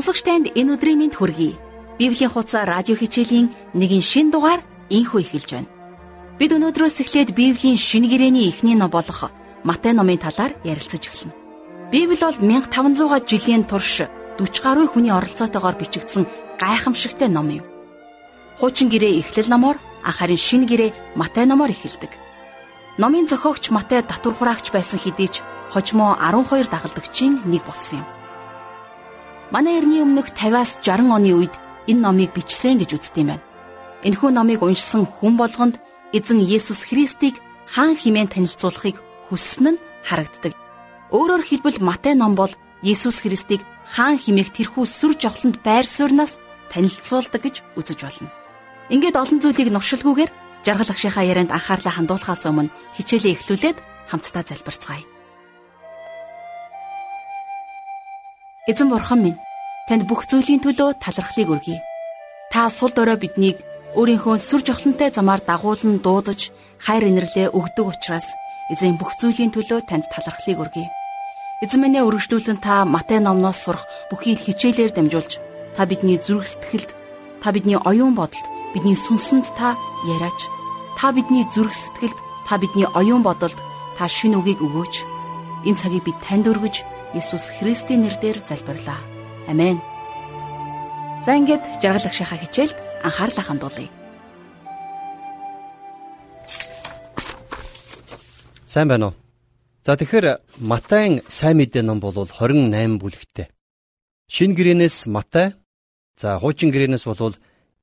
Сонсогч танд энэ өдрийн мэнд хүргэе. Библийн хуудас радио хичээлийн нэгэн шин дугаар инхүү эхэлж байна. Бид өнөөдрөөс эхлээд Библийн шинэ гэрээний эхний ном болох Матай номын талаар ярилцаж эхэлнэ. Библи бол 1500 жилийн турш 40 гаруй хүний оролцоотойгоор бичигдсэн гайхамшигтай ном юм. Хуучин гэрээ эхлэл номоор харин шинэ гэрээ Матай номоор эхэлдэг. Номын зохиогч Матай татвар хураагч байсан хэдий ч хожимо 12 дагалдагчийн нэг болсон юм. Манай эртний өмнөх 50-аас 60 оны үед энэ номыг бичсэн гэж үздэг юм байна. Энэхүү номыг уншсан хүн болгонд эзэн Есүс Христийг хаан химэн танилцуулахыг хүссэн нь харагддаг. Өөрөөр хэлбэл Матай ном бол Есүс Христийг хаан химээх тэрхүү сүр жавхланд байр сууриас танилцуулдаг гэж үзэж болно. Ингээд олон зүйлийг новшилгүйгээр жаргал агшийнхаа ярианд анхаарлаа хандуулахаас өмнө хичээлээ эхлүүлээд хамтдаа залбирцгаая. Эзэн бурхан минь танд бүх зүйлийн төлөө талархлыг өргөе. Та сул дорой биднийг өөрийнхөө сүр жавхлантай замаар дагуулan дуудаж хайр инэрлээ өгдөг учраас эзэн бүх зүйлийн төлөө танд талархлыг өргөе. Эзэн минь өргөжлүүлэн та Матай номноос сурах бүхий хичээлээр дамжуулж та бидний зүрх сэтгэлд та бидний оюун бодолд бидний сүнсэнд та яриач та бидний зүрх сэтгэлд та бидний оюун бодолд та шин үгийг өгөөч энэ цагийг бид танд өргөж Иесус Христийн нэрээр залбирлаа амен. За ингээд жаргал агшихаа хичээлд анхаарлаа хандуулъя. Сайн байна уу? За тэгэхээр Матайн сайн мэдээ ном бол 28 бүлэгтэй. Шинэ гэрээнээс Матай, за хуучин гэрээнээс бол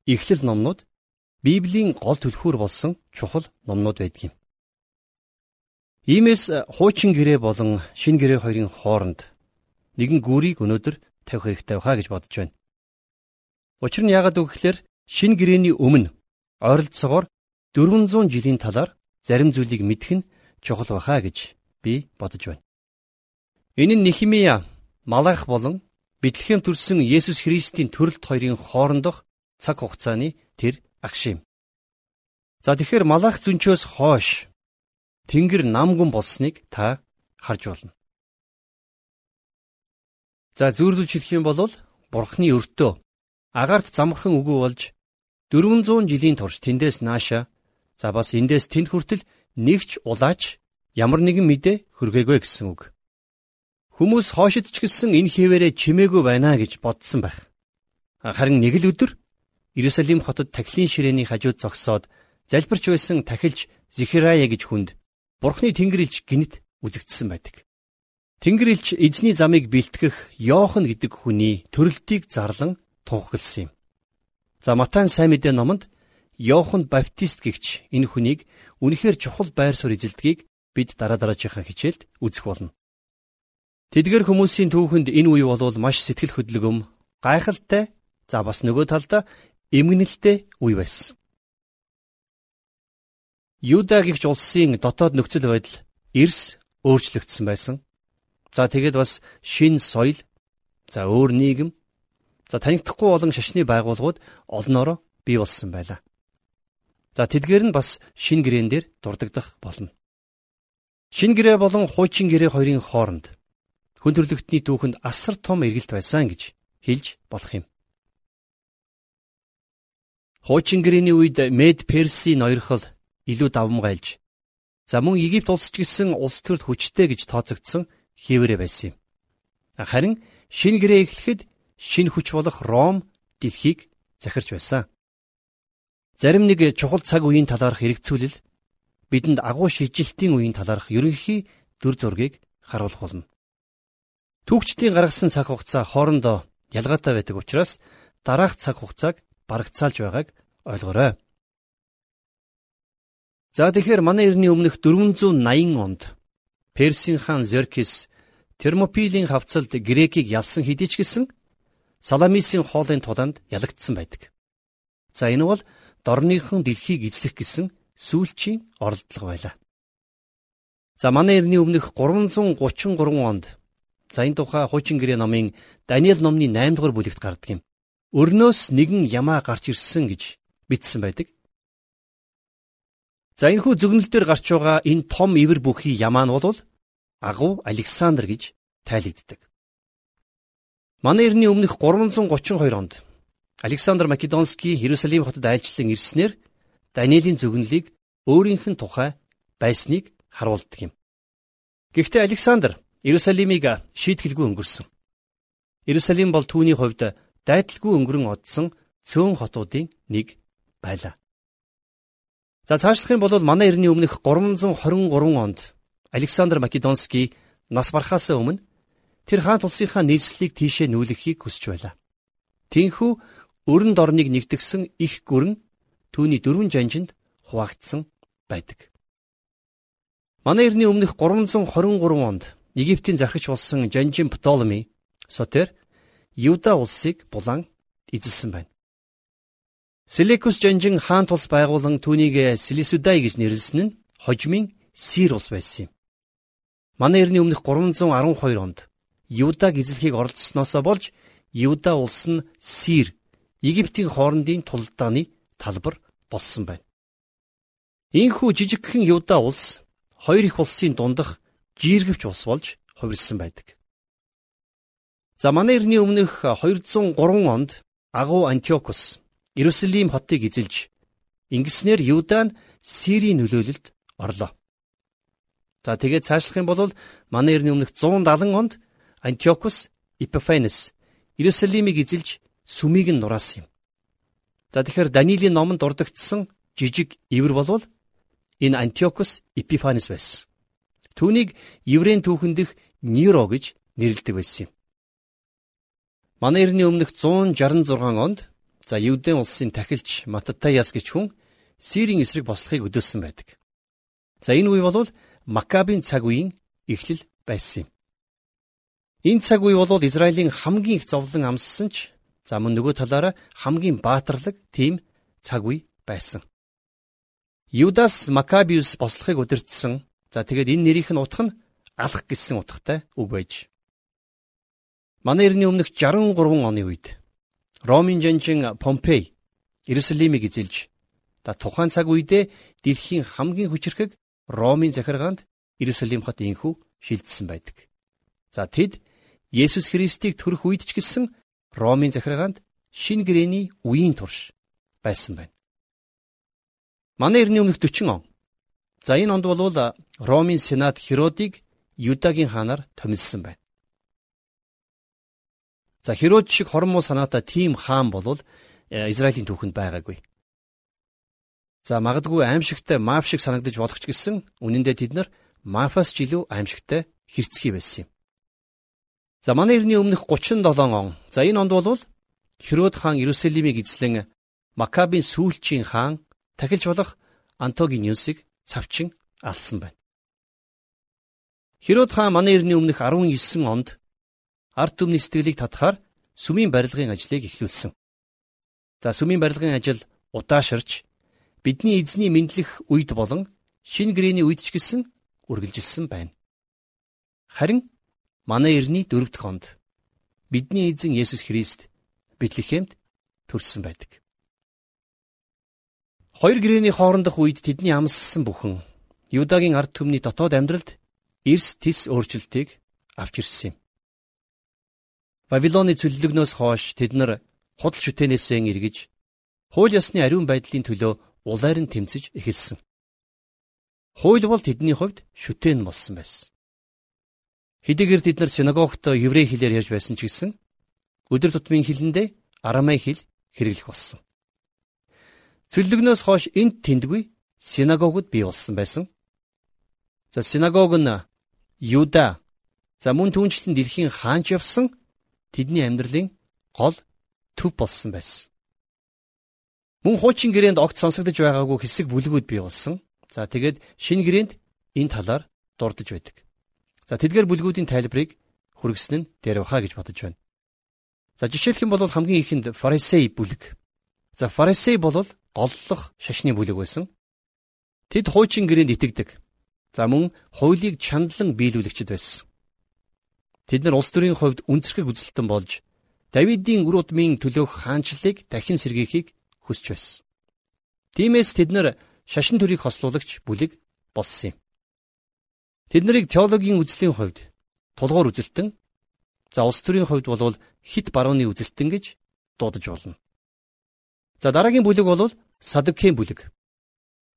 Эхлэл номнууд? Библийн гол түлхүүр болсон чухал номнууд байдаг юм. Иймээс хуучин гэрээ болон шинэ гэрээ хоёрын хооронд нэгэн гүрийг өнөөдөр тавих хэрэгтэй байхаа гэж бодож байна. Учир нь яагаад үг гэхээр шинэ гэрээний өмнө ойролцоогоор 400 жилийн талаар зарим зүйлийг мэдэх нь чухал байхаа гэж би бодож байна. Энэ нь Нехимия, Малах болон Бэтлехэм төрсэн Есүс Христийн төрөлт хоёрын хоорондох цаг хугацааны тэр агш юм. За тэгэхээр Малах зүнчөөс хойш Тэнгэр намгүн болсныг та харж болно. За зүйрлүүлж хэлэх юм бол Бурхны өртөө агаарт замархан үгүй болж 400 жилийн турш тэндээс нааша за бас эндээс тэнд хүртэл нэгч улаач ямар нэгэн мэдээ хүргээгүй гэсэн үг. Хүмүүс хоошид ч гэсэн энэ хിവэрэ чимээгүй байна гэж бодсон байх. Харин нэг л өдөр Иерусалим хотод тахилын ширээний хажууд зогсоод залбирч байсан тахилч Зихирая гэж хүнд Бурхны Тэнгэрлж гинт үзэгдсэн байдаг. Тэнгэрлж эзний замыг бэлтгэх Йохан гэдэг хүний төрөлтийг зарлан тунхагласан юм. За Матай сайн мэдээ номонд Йохан Баптист гэгч энэ хүнийг үнэхээр чухал байр суурь эзэлдгийг бид дараа дараачихаа хичээлд үзэх болно. Тэдгэр хүмүүсийн түүхэнд энэ үе болвол маш сэтгэл хөдлөгөм, гайхалтай, за бас нөгөө талдаа эмгэнэлтэй үе байсан. Юда гихч улсын дотоод нөхцөл байдал эрс өөрчлөгдсөн байсан. За тэгээд бас шин соёл, за өөр нийгэм, за танигдахгүй болон шашны байгууллагууд олноороо бий болсон байлаа. За тэдгээр нь бас шин гэрээн дээр дурддах болно. Шин гэрээ болон хуучин гэрээ хоёрын хооронд хүн төрлөختний түүхэнд асар том эргэлт байсан гэж хэлж болох юм. Хуучин гэрээний үед Мед Перси ноёрхол илүү давмгайлж за мөн Египт улс ч гэсэн улс төрд хүчтэй гэж тооцогдсон хിവэрэ байсан юм. Харин шин гэрээ эхлэхэд шин хүч болох Ром дэлхийг захирч байсан. Зарим нэг чухал цаг үеийн талаарх хэрэгцүүлэл бидэнд агуу шижилтийн үеийн талаарх ерөнхий дүр зургийг харуулах болно. Түүхчдийн гаргасан цаг хугацаа хоорондоо ялгаатай байдаг учраас дараах цаг хугацааг барагцаалж байгааг ойлгоорой. За тэгэхээр манай эртний өмнөх 480 онд Персийн хаан Зеркис Термопилийн хавцалд Грекийг ялсан хэдий ч гэсэн Саламисийн хоолын тулаанд ялагдсан байдаг. За энэ бол дорныхон дэлхийг эзлэх гэсэн сүүлчийн оролдлого байлаа. За манай эртний өмнөх 333 онд за энэ тухай хуучин гэрээ номын Даниэл номны 8 дугаар бүлэгт гардаг юм. Өрнөөс нэгэн ямаа гарч ирсэн гэж бичсэн байдаг. За энэ хүү зөгнөл дээр гарч байгаа энэ том ивэр бүхий ямаа нь бол агуу Александр гэж тайлэгддэг. Манай эртний өмнөх 332 онд Александр Македонский Иерусалим хотод айлчлан ирснээр Даниэлийн зөвгөнлийг өөрийнх нь тухай байсныг харуулдаг юм. Гэхдээ Александр Иерусалимыг шийтгэлгүй өнгөрсөн. Иерусалим бол түүний хувьд дайдалгүй өнгөрөн одсон цөөн хотуудын нэг байлаа. За цаашлах юм бол манай эртний өмнөх 323 онд Александр Македонский нас барахаас өмнө тэр хаан тулсынхаа нийслэлийг тийшээ нүүлгэхийг хүсэж байлаа. Тинхүү өрн дорныг нэгтгсэн их гүрэн түүний дөрвөн жанжинд хуваагдсан байдаг. Манай эртний өмнөх 323 онд Египтийн зархич болсон Жанжин Птолеми Сотер Юда улсыг булан эзэлсэн байна. Селекус Жанжин хаан тулс байгуулан түүнийг Селисудай гэж нэрлсэн нь хожимын Сир улс байсан юм. Манай эртний өмнөх 312 онд Юдаг эзлэхийг оролцсноосоо болж Юда улс нь Сир Египтийн хоорондын тулдааны талбар болсон байна. Ийхүү жижигхэн Юда улс хоёр их улсын дундах жиргэвч улс болж хувирсан байдаг. За манай эртний өмнөх 203 онд агуу Антиокус Иерусалим хотыг эзэлж ингэснээр Юда нь Сирийн нөлөөлөлд орлоо. За тэгээд цаашлах юм бол манай эртний өмнөх 170 онд Антиокус Епифанес Иерусалимыг эзэлж сүмийг нь нураасан юм. За тэгэхээр Даниилийн номонд дурдгдсан жижиг ивэр болвол энэ Антиокус Епифанес байсан. Түүнийг еврейн түүхэндх Ниро гэж нэрлэдэг байсан юм. Манай эртний өмнөх 166 онд за Юудын улсын тахилч Маттаяс гэж хүн Сирийн эсрэг бослохыг өдөөсөн байдаг. За энэ үе бол Макабийн цаг үеийн эхлэл байсан юм. Энэ цаг үе бол Израилийн хамгийн их зовлон амссан ч за мөн нөгөө талаараа хамгийн баатарлаг тийм цаг үе байсан. Юдас Макабиус бослохыг удирдсан. За тэгээд энэ нэрийнх нь утга нь алах гэсэн утгатай үг байж. Манай эртний өмнөх 63 оны үед Ромын жанжин Помпей Иерусалимыг эзэлж да тухайн цаг үедээ дэлхийн хамгийн хүчрхэг Ромын захиргаанд Иерусалим хот инхүү шилжсэн байдаг. За тэд Есүс Христийг төрөх үед ч гэсэн Ромын захиргаанд шин гэрэний үеийн турш байсан байна. Манай эртний өмнөх 40 он. За энэ онд бол Ромын сенат Херодыг Юдагийн хаанаар томилсон байна. За Херод шиг хормоо санаатай тийм хаан болвол э, Израилийн түүхэнд байгаагүй. За магадгүй аимшигтай маав шиг санагдаж болох ч гэсэн үнэн дээр тэд нар мафаас ч илүү аимшигтай хэрцгий байсан юм. За манай эртний өмнөх 37 он. За энэ онд бол Херод хаан Иерусалимыг эзлэн Макабийн сүүлчийн хаан тахилж болох Антогиниусыг цавчин алсан байна. Херод хаан манай эртний өмнөх 19 онд ард түмний сэтгэлийг татахаар сүмийн барилгын ажлыг эхлүүлсэн. За сүмийн барилгын ажил удаашарч бидний эзний мэдлэх үед болон шин гэрээний үед ч гэсэн үргэлжилсэн байна. Харин манай эртний дөрөв дэх хонд бидний эзэн Есүс Христ Бэтлехемд төрсэн байдаг. Хоёр гэрээний хоорондох үед тэдний амссан бүхэн Юдагийн ард түмний дотоод амьдралд эрс тис өөрчлөлтийг авч ирсэн юм. Вавилоны цөллөгнөөс хойш тэд нар худал шүтэнээсээ эргэж хууль ёсны ариун байдлын төлөө улайр нь тэмцэж эхэлсэн. Хууль бол тэдний хувьд шүтэн болсон байсан. Хэдийгээр тэд нар синагогт еврей хэлээр ярьж байсан ч гэсэн өдөр тутмын хэлэндээ арамай хэл хэрэглэх болсон. Цөллөгнөөс хойш энт тэндгүй синагогуд бий болсон байсан. За синагог нь Юда за мөн түүнчлэн дэлхийн хаанч явсан тэдний амьдралын гол төв болсон байсан. Мөн хуучин гэрээнд огт сонсогдож байгаагүй хэсэг бүлгүүд бий болсон. За тэгээд шинэ гэрээнд энэ талаар дурдж байдаг. За тэдгээр бүлгүүдийн тайлбарыг хүргэсэн нь Дэрвха гэж бодож байна. За жишээлх юм бол хамгийн ихэнд фарисей бүлэг. За фарисей бол голлох шашны бүлэг байсан. Тэд хуучин гэрээнд итгэдэг. За мөн хуулийг чандлан биелүүлэгчд байсан. Тэд нар улс төрийн хувьд үнцэрхэг үзэлтэн болж Давидын үр удмын төлөөх хаанчлалыг дахин сэргийхийг хүсч байсан. Тиймээс тэд нар шашин төрийг хослуулагч бүлэг болсон юм. Тэд нарыг теологийн үзлийн хувьд тулгуур үзэлтэн За улс төрийн хувьд бол хит барууны үзэлтэн гэж дуудаж болно. За дараагийн бүлэг бол садукейн бүлэг.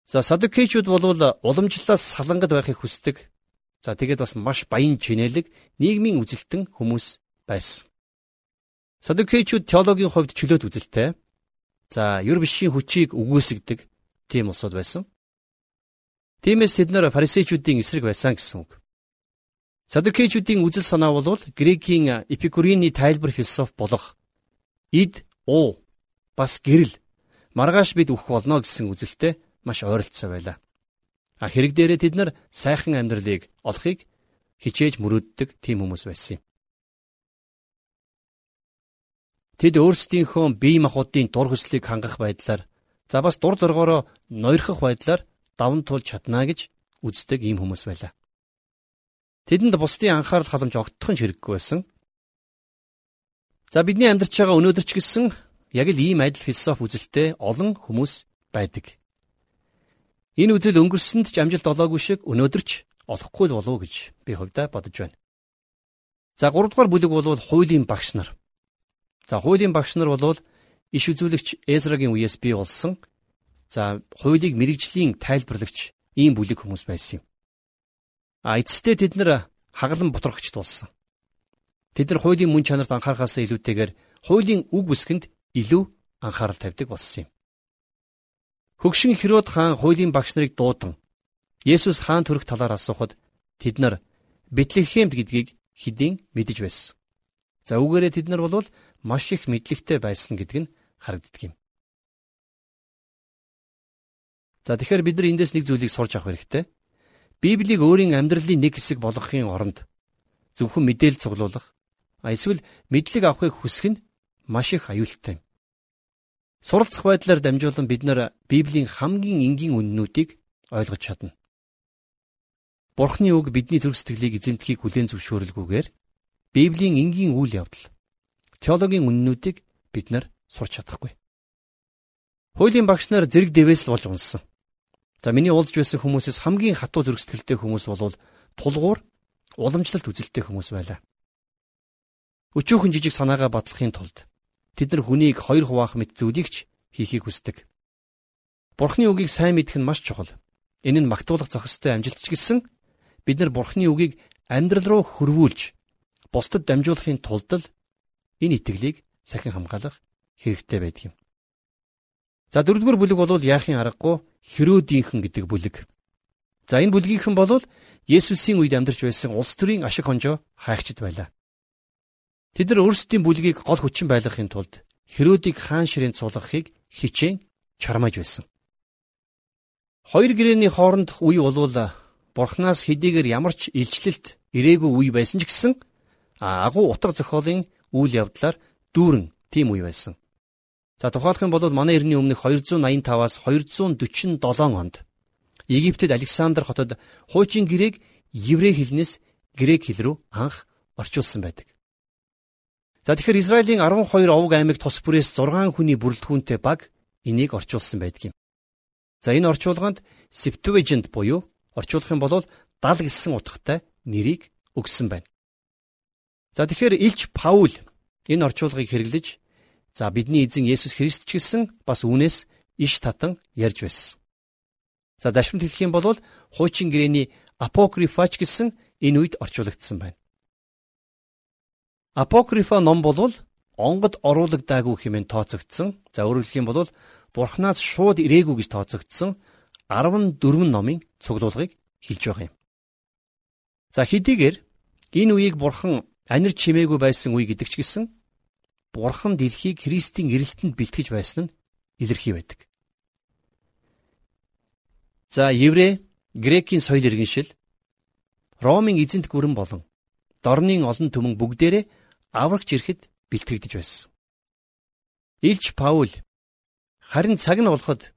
За садукейчүүд бол уламжлалаас салангад байхыг хүсдэг. За тэгээд бас маш баян чинэлэг нийгмийн үзэлтэн хүмүүс байсан. Садукейчүүд теологийн хувьд чөлөөт үзэлтэй. За юр бишийн хүчийг үгүйсгдэг тийм улсууд байсан. Тиймээс тэд нар фарисеучүүдийн эсрэг байсан гэсэн үг. Садукейчүүдийн үзэл санаа бол Грекийн Эпикурины тайлбар философи болох ид, уу, бас гэрэл маргааш бид үхэх болно гэсэн үзэлтэй маш ойролцоо байлаа. А хэрэг дээрээ тэд нар сайхан амьдралыг олохыг хичээж мөрөөддөг тийм хүмүүс байсан юм. Тэд өөрсдийнхөө бие махбодын дур хүслийг хангах байдлаар за бас дур зоргоороо ноёрхох байдлаар даван туулж чадна гэж үздэг ийм хүмүүс байлаа. Тэдэнд бусдын анхаарал халамж огтхон хэрэггүй байсан. За бидний амьдарч байгаа өнөөдөр ч гэсэн яг л ийм адил философи үзэлтэй олон хүмүүс байдаг. Энэ үзэл өнгөрсөнд ч амжилт олоогүй шиг өнөөдөр ч олохгүй л болов гэж би хувьдаа бодож байна. За 3 дугаар бүлэг бол хуулийн багш нар. За хуулийн багш нар бол иш үзүүлэгч Эзрагийн үеэс бий болсон. За хуулийг мэрэгжлийн тайлбарлагч ийм бүлэг хүмүүс байсан юм. А эцэстээ тэд нар хагалан бутрагч тулсан. Тэд нар хуулийн мөн чанарт анхаарахаас илүүтэйгээр хуулийн үг бүсгэнд илүү анхаарал тавьдаг болсон юм. Хөгшин Херод хаан хуулийн багш нарыг дуудан Есүс хаан төрөх талаар асуухад тэд нар Бэтлехемд гэдгийг хэдийн мэдэж байсан. За үүгээрээ тэд нар бол маш их мэдлэгтэй байсан гэдг нь харагддаг юм. За тэгэхээр бид нар эндээс нэг зүйлийг сурч авах хэрэгтэй. Библийг өөрийн амьдралын нэг хэсэг болгохын оронд зөвхөн мэдээлэл цуглуулах эсвэл мэдлэг авахыг хүсэх нь маш их аюултай юм. Суралцах байдлаар дамжуулан бид нар Библийн хамгийн энгийн үннүүдийг ойлгож чадна. Бурхны үг бидний зүрх сэтгэлийг эзэмдэхийг хүлээн зөвшөөрөлгүйгээр Библийн энгийн үйл явдал теологийн үннүүдийг бид нар сурч чадахгүй. Хуулийн багш нар зэрэг дэвээс л болж унсан. За миний уулзж байсан хүмүүсээс хамгийн хатуу зөргсдгэлтэй хүмүүс бол тулгуур уламжлалт үзэлтэй хүмүүс байлаа. Өчүүхэн жижиг санаагаа батлахын тулд тэд нар хүнийг хоёр хуваах мэт зүйлийг ч хийхийг хүсдэг. Бурхны үгийг сайн мэдэх нь маш чухал. Энэ нь магтуулах зохистой амжилтч гэсэн бид нар Бурхны үгийг амьдрал руу хөрвүүлж бусдад дамжуулахын тулд энэ итгэлийг сахин хамгаалах хэрэгтэй байдаг юм. За дөрөвдүгээр бүлэг бол яахын аргагүй Херодийнхэн гэдэг бүлэг. За энэ бүлгийнхэн бол Есүсийн үед амьдарч байсан улс төрийн ашиг хонжоо хайгчд байлаа. Тэд нар өөрсдийн бүлгийг гол хүчин байлгахын тулд Херодийг хаан ширээнд суулгахыг хичээн чармааж байсан. Хоёр гэрээний хоорондох үе бол Бурханаас хэдийгээр ямар ч илчлэлт ирээгүй үе байсан ч гэсэн агуу утга зохиолын үйл явдлаар дүүрэн тийм үе байсан. За тухайлх юм бол манай эртний өмнөх 285-аас 247 онд Египтэд Александр хотод хуучин гэрээг еврей хэлнээс грек хэл рүү анх орчуулсан байдаг. За тэгэхээр Израилийн 12 овг аймаг тус бүрээс 6 хүний бүрэлдэхүүнтэй баг энийг орчуулсан байдаг юм. За энэ орчуулганд Septuagint буюу орчуулах юм бол 70 гэсэн утгатай нэрийг өгсөн байна. За тэгэхээр Илч Паул энэ орчуулгыг хэрэглэж За бидний эзэн Есүс Христ ч гэсэн бас үүнээс иш татан ярьж байсан. За дашмт хэлэх юм бол хуучин гэрээний апокрифач гэсэн энэ үед орчуулагдсан байна. Апокрифа ном бол онгод оруулагдаагүй хэмээн тооцогдсон. За өөрөөр хэлэх юм бол Бурханаас шууд ирээгүй гэж тооцогдсон 14 номын цуглуулгыг хэлж байгаа юм. За хэдийгээр энэ үеийг Бурхан анир чимээгүй байсан үе гэдэг ч гэсэн Бурхан дэлхийг Христийн эрэлтэнд бэлтгэж байсан нь илэрхий байдаг. За еврей, грекийн соёл иргэншил, Ромын эзэнт гүрэн болон дорны олон түмэн бүгдээрээ аврагч ирэхэд бэлтгэгдэж байсан. Илч Паул харин цаг нь болоход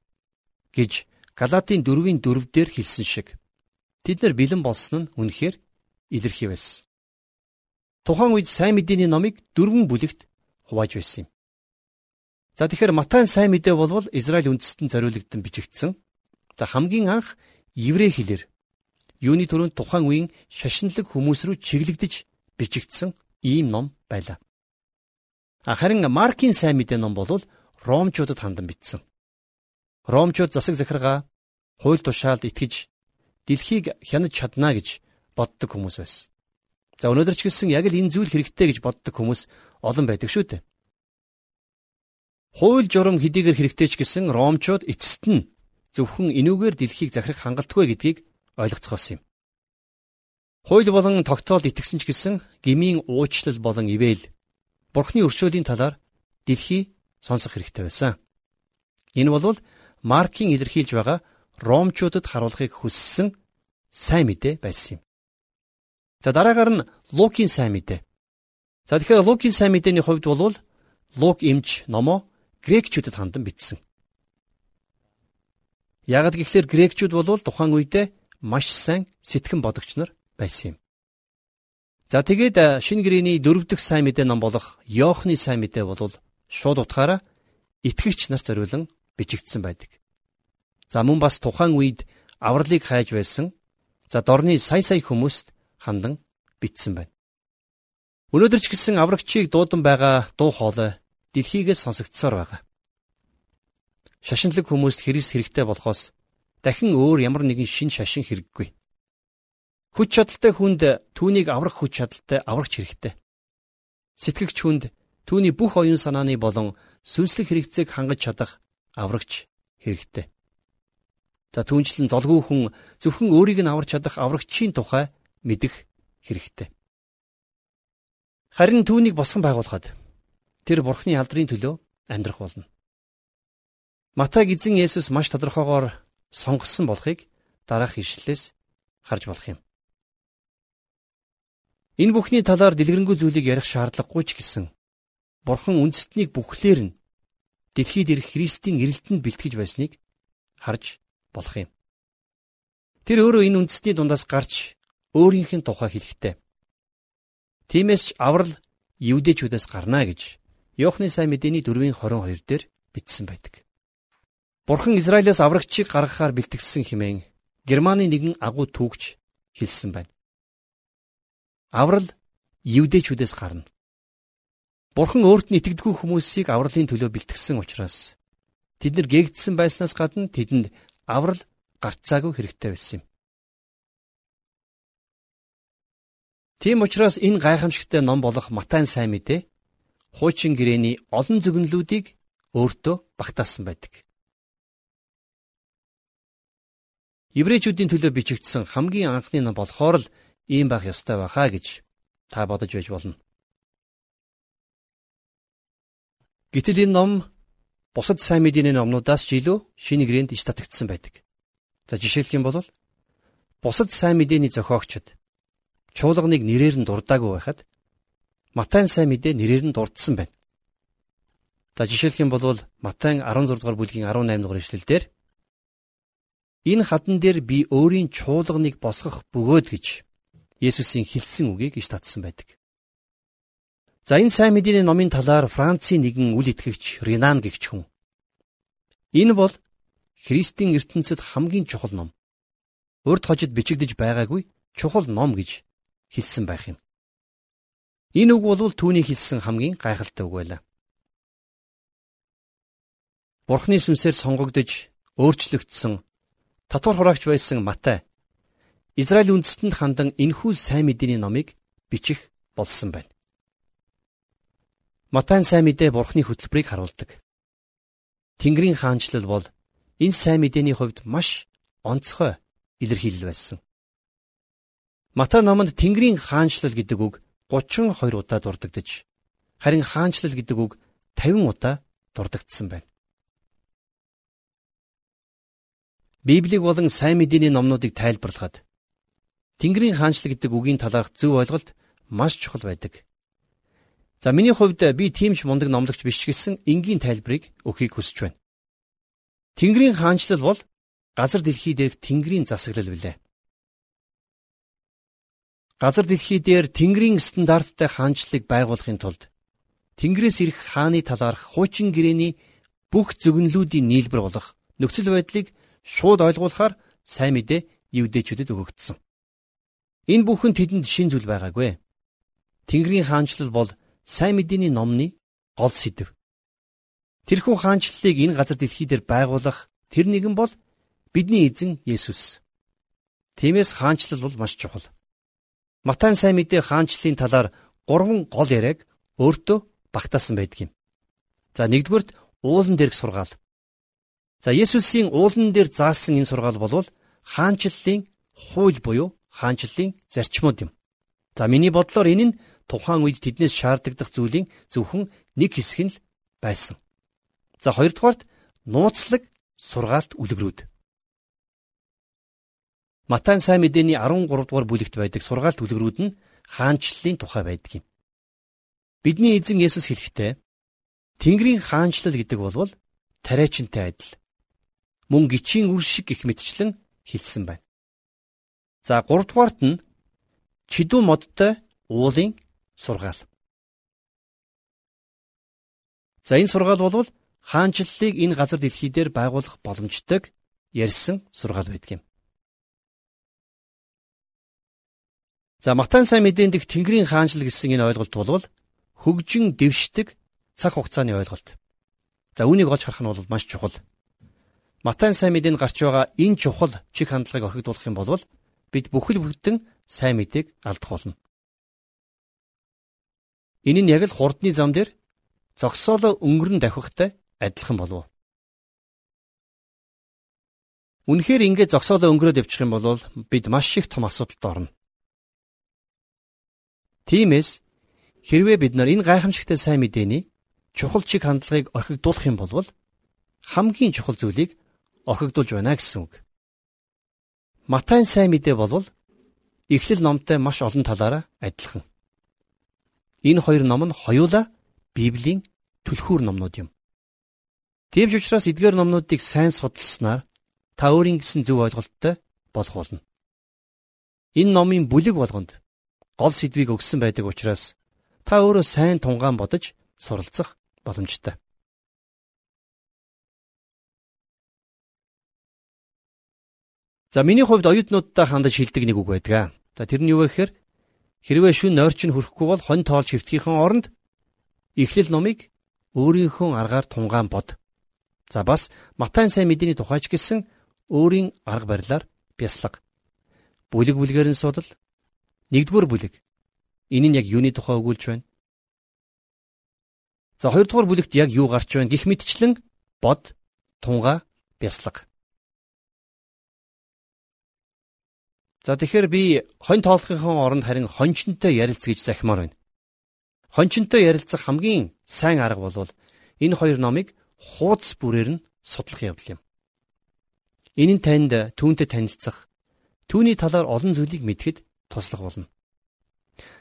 гэж Галатийн 4-ийн 4 дээр хэлсэн шиг тэд нар бэлэн болсон нь үнэхээр илэрхий байсан. Тухайн үед сайн мэдээний номыг дөрвөн бүлэгт хувааж байсан юм. За тэгэхээр Матай сайн мэдээ болвол Израиль үндэстэн зориулагдсан бичигдсэн. За хамгийн анх еврей хэлээр юуны төрөнд тухайн үеийн шашинлаг хүмүүс рүү чиглэгдэж бичигдсэн ийм ном байлаа. Харин Маркийн сайн мэдээ ном бол Ромчуудад хандан бичсэн. Ромчууд засаг захиргаа хууль тушаалд итгэж дэлхийг хянаж чадна гэж боддог хүмүүс байсан. За өнөөдөр ч гэсэн яг л энэ зүйл хэрэгтэй гэж боддог хүмүүс олон байдаг шүү дээ. Хууль журам хэдийгээр хэрэгтэй ч гэсэн Ромчууд эцэст нь зөвхөн энүүгээр дэлхийг захирах хангалтгүй гэдгийг ойлгоцгоосон юм. Хууль болон тогтоолд итгэсэн ч гэсэн гмийн уучлал болон ивэл Бурхны өршөөлийн талаар дэлхий сонсох хэрэгтэй байсан. Энэ бол Маркийн илэрхийлж байгаа Ромчуудад харуулахыг хүссэн сайн мэдээ байсан юм. За дараагаар нь Лукийн сайн мэдээ. За тэгэхээр Лукийн сайн мэдээний хувьд бол Лук эмч номоо грекчүүдэд хандан бичсэн. Ягд гэхлээр грекчүүд бол тухайн үедээ маш сайн сэтгэн бодогч нар байсан юм. За тэгээд шинэ гэрээний дөрөв дэх сайн мэдээ ном болох Йоохны сайн мэдээ бол шууд утгаараа итгэгч нарт зориулан бичигдсэн байдаг. За мөн бас тухайн үед авралыг хайж байсан за дорны сая сая хүмүүст хандан бичсэн байна. Өнөөдөр ч гэсэн аврагчийг дуудан байгаа дуу хоолой дэлхийгээс сонсогдсоор байгаа. Шашинлаг хүмүүст Христ хэрэгтэй болохоос дахин өөр ямар нэгэн шин шашин хэрэггүй. Хүч чадалтай хүнд түүнийг аврах хүч чадалтай аврагч хэрэгтэй. Сэтгэгч хүнд түүний бүх оюун санааны болон сүнслэг хэрэгцээг хангаж чадах аврагч хэрэгтэй. За түүнчлэн золгүй хүн зөвхөн өөрийг нь аварч чадах аврагчийн тухай мэдэх хэрэгтэй. Харин түүнийг босгон байгуулахад тэр бурхны алдрын төлөө амьдрах болно. Матай эзэн Есүс маш тодорхойгоор сонгосон болохыг дараах ишлэлээс харж болох юм. Энэ бүхний талаар дэлгэрэнгүй зүйлийг ярих шаардлагагүй ч гэсэн Бурхан үндэстнийг бүхлээр нь дэлхийд ирэх Христийн ирэлтэнд бэлтгэж байсныг харж болох юм. Тэр өөрөө энэ үндэстний дундаас гарч өөрийнх нь тухай хэлэхтэй. Тиймээс ч аврал евдэчүүдээс гарна гэж Иохны сайн мэдээний 4:22 дээр бичсэн байдаг. Бурхан Израилаас аврагчийг гаргахаар бэлтгэсэн хэмээн Германы нэгэн агуу түүхч хэлсэн байна аврал евдэчүүдээс гарна. Бурхан өөрт нь итгэдэггүй хүмүүсийг авралын төлөө бэлтгэсэн учраас тэд нар гээгдсэн байснаас гадна тэдэнд аврал гарцаагүй хэрэгтэй байсан юм. Тийм учраас энэ гайхамшигтай ном болох Матайн сайн мэдээ хуучин гэрээний олон зөвнлүүдийг өөртөө багтаасан байдаг. Еврейчүүдийн төлөө бичигдсэн хамгийн анхны ном болохоор л ийм байх ёстой байхаа гэж та бодож байж болно. Гэтэл энэ ном бусад сайн мэдээний номнуудаас ч илүү шинэ гэрээнд ич татагдсан байдаг. За жишээлх юм бол бусад сайн мэдээний зохиогчд чуулганыг нэрээр нь дурдаагүй байхад Матай сайн мэдээ нэрээр нь дурдсан байна. За жишээлх юм бол Матай 16 дугаар бүлгийн 18 дугаар ишлэлдэр энэ хадан дээр би өөрийн чуулганыг босгох бөгөөд гэж Есүсийн хэлсэн үгийг иш татсан байдаг. За энэ сайн мэдээний номын талаар Францын нэгэн үл итгэгч Ренан гэгч хүн. Энэ бол Христийн ертөнцид хамгийн чухал ном. Урд хожид бичигдэж байгаагүй чухал ном гэж хэлсэн байх юм. Энэ үг бол түүний хэлсэн хамгийн гайхалтай үг байлаа. Бурхны сүнсээр сонгогдож өөрчлөгдсөн татвар хураагч байсан Матай Израиль үндэстэнд хандан энхүү сайн мэдээний номыг бичих болсон байна. Матай сайн мэдээ Бурхны хөтөлбөрийг харуулдаг. Тэнгэрийн хаанчлал бол энэ сайн мэдээний хувьд маш онцгой илэрхийлэл байсан. Матай номонд Тэнгэрийн хаанчлал гэдэг үг 32 удаа дурддагдж харин хаанчлал гэдэг үг 50 удаа дурддагдсан байна. Библийг болон сайн мэдээний номнуудыг тайлбарлахад Тэнгэрийн хаанчлал гэдэг үгийн талаарх зөв ойлголт маш чухал байдаг. За миний хувьд би тиймч мундаг номлогч биш гэсэн энгийн тайлбарыг өгөхийг хүсэж байна. Тэнгэрийн хаанчлал бол газар дэлхий дээрх Тэнгэрийн засаглал билээ. Газар дэлхий дээр Тэнгэрийн стандарттай хаанчлалыг байгуулахын тулд Тэнгэрээс ирэх хааны талаарх хуучин гэрээний бүх зөвнлүүдийн нийлбэр болох нөхцөл байдлыг шууд ойлгуулахаар сайн мэдээ евдээчүүдэд өгөгдсөн. Энэ бүхэн тэдэнд шин зүйл байгаагүй. Тэнгэрийн хаанчлал бол сайн мэдээний номны гол сэдэв. Тэрхүү хаанчлалыг энэ газар дэлхий дээр байгуулах тэр нэгэн бол бидний эзэн Есүс. Тиймээс хаанчлал бол маш чухал. Матай сайн мэдээ хаанчлалын талаар гурван гол яриаг өөртөө багтаасан байдаг юм. За нэгдүгürt уулан дээрх сургаал. За Есүсийн уулан дээр заасан энэ сургаал бол хаанчлалын хууль буюу хаанчлалын зарчмууд юм. За миний бодлоор энэ нь тухайн үед тэднээс шаардлагадах зүйлийн зөвхөн нэг хэсэг нь л байсан. За хоёрдугаарт нууцлаг сургаалт үлгэрүүд. Матай сайн мэдээний 13 дугаар бүлэгт байдаг сургаалт үлгэрүүд нь хаанчлалын тухай байдаг юм. Бидний эзэн Есүс хэлэхдээ Тэнгэрийн хаанчлал гэдэг бол тариачинтай адил. Мөн гिचийн үр шиг гих мэтчлэн хэлсэн байна. За 3 дугаарт нь чидүү модтой уулын сургаал. За энэ сургаал бол хаанчлалыг энэ газар дэлхий дээр байгуулах боломжтойг ярьсан сургаал байдаг юм. За Матай сайн мэдээнд их Тэнгэрийн хаанчлал гэсэн энэ ойлголт бол хөгжин дэвшдэг цаг хугацааны ойлголт. За үүнийг олж харах нь бол маш чухал. Матай сайн мэдээнд гарч байгаа энэ чухал чих хандлагыг орхигдуулах юм бол бид бүхэл бүтэн сайн мэдээг алдах болно. Энэ нь яг л хурдны зам дээр зогсоолоо өнгөрөн давхихтай адилхан болов. Үнэхээр ингээд зогсоолоо өнгөрөөд явчих юм бол бид маш их том асуудалд орно. Тиймээс хэрвээ бид нар энэ гайхамшигтай сайн мэдээний чухал чиг хандлагыг орхигдуулах юм бол хамгийн чухал зүйлийг орхигдуулж байна гэсэн үг. Матай сайн мэдээ бол Эхлэл номтой маш олон талаараа адилхан. Энэ хоёр ном нь хоёулаа Библийн түлхүүр номнууд юм. Тийм ч учраас эдгээр номнуудыг сайн судалснаар та өөрийн гэсэн зөв ойлголттой болох болно. Энэ номын бүлэг болгонд гол сэдвийг өгсөн байдаг учраас та өөрөө сайн тунгаан бодож суралцах боломжтой. За миний хувьд оюутнуудтай хандаж хэлдэг нэг үг байдаг. За тэр нь юу вэ гэхээр хэрвээ шүн нойрч нь хүрэхгүй бол хонь тоолж хөвтгийнхэн оронд эхлэл номыг өөрийнхөө аргаар тунгаан бод. За бас Матай сайн мэдээний тухайч гэсэн өөрийн арга барилаар бяслаг. Бүлэг бүлгээр нь судал Нэгдүгээр бүлэг. Энэ нь яг юуны тухай өгүүлж байна? За хоёрдугаар бүлэгт яг юу гарч байна гих мэтчлэн бод, тунга, бяслаг. За тэгэхээр би хонь тоолохын оронд харин хончонтой ярилцах гэж захимаар байна. Хончонтой ярилцах хамгийн сайн арга бол энэ хоёр номыг хуудас бүрээр нь судлах явдал юм. Энэ нь танд түүнтэй танилцах, түүний талаар олон зүйлийг мэдэхэд туслах болно.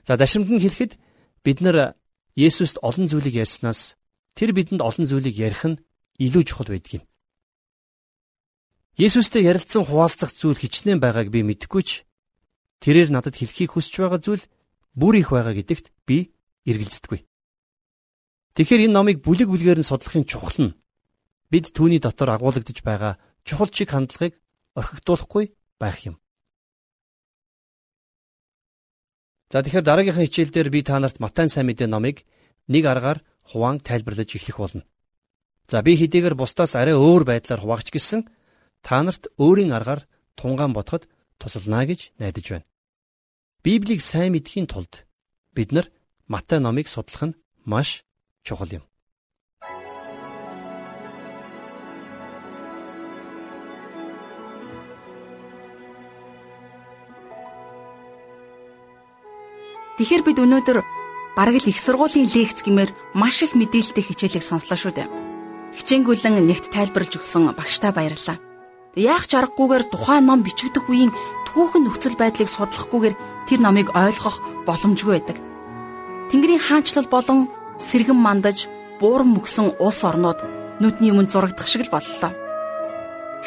За дашрамд нь хэлэхэд бид нар Есүст олон зүйлийг ярьснаас тэр бидэнд олон зүйлийг ярих нь илүү чухал байдаг юм. Есүстэй ярилцсан хуваалцах зүйл хичнээн байгааг би мэдэхгүй ч тэрээр надад хэлхийг хүсэж байгаа зүйл бүр их байгаа гэдэгт би эргэлздэггүй. Тэгэхээр энэ номыг бүлэг бүлгээр нь судлахын чухал нь бид түүний дотор агуулгадж байгаа чухал чиг хандлагыг орхигдуулахгүй байх юм. За тэгэхээр дараагийнхаа хичээлдэр би та нарт Матай сайн мэдээ номыг нэг аргаар хуваан тайлбарлаж эхлэх болно. За би хэдийгээр бусдаас арай өөр байдлаар хуваагч гисэн та нарт өөрийн аргаар тунгаан бодоход тусална гэж найдаж байна. Библийг сайн мэдхийн тулд бид нар Матай номыг судлах нь маш чухал юм. Тэгэхээр бид өнөөдөр бараг л их сургуулийн лекц гэмээр маш их мэдээлэлтэй хичээлийг сонслоо шүү дээ. Хичээнгүлэн нэгт тайлбарлаж өгсөн багштай баярлалаа. Яах ч аргагүйгээр тухайн ном бичигдэх үеийн түүхэн нөхцөл байдлыг судлахгүйгээр тэр номыг ойлгох боломжгүй байдаг. Тэнгэрийн хаанчлал болон сэргэн мандаж бууран мөксөн улс орнууд нүдний өмнө зурагдах шиг л боллоо.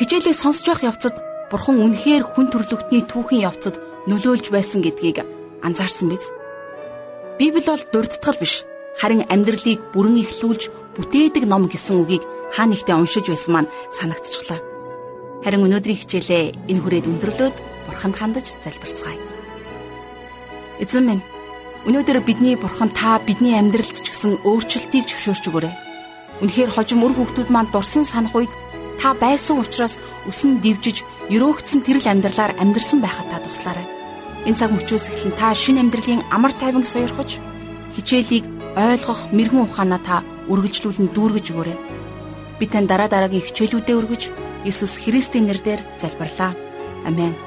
Хичээлийг сонсож байх явцад бурхан үнэхээр хүн төрлөختний түүхэн явцад нөлөөлж байсан гэдгийг анзаарсан биз? Библи бол дурдтгал биш. Харин амьдралыг бүрэн ихлүүлж бүтээдэг ном гэсэн үгийг хаа нэгтээ уншиж байсан маань санагдчихлаа. Харин өнөөдрийн хичээлээ энэ хүрээд өндөрлөөд бурханд хандаж залбирцгаая. Эзэн минь Өнөөдөр бидний бурхан та бидний амьдралд ч гэсэн өөрчлөлтийг зөвшөөрч өгөөрэй. Үнэхээр хожим үр хөвгтүүд маань дурсан санах үед та байсан учраас өсөн дивжиж, өрөөгдсөн тэрл амьдралаар амьдрсан байхад та туслаарай. Энэ цаг мөчөөс эхлэн та шин амьдралын амар тайван сойрхож хичээлийг ойлгох мэрэгэн ухаанаа та үргэлжлүүлэн дүүргэж өгөөрэй. Би тань дараа дараагийн хичээлүүдэд өргөж Иесус Христийн нэрээр залбирлаа. Амен.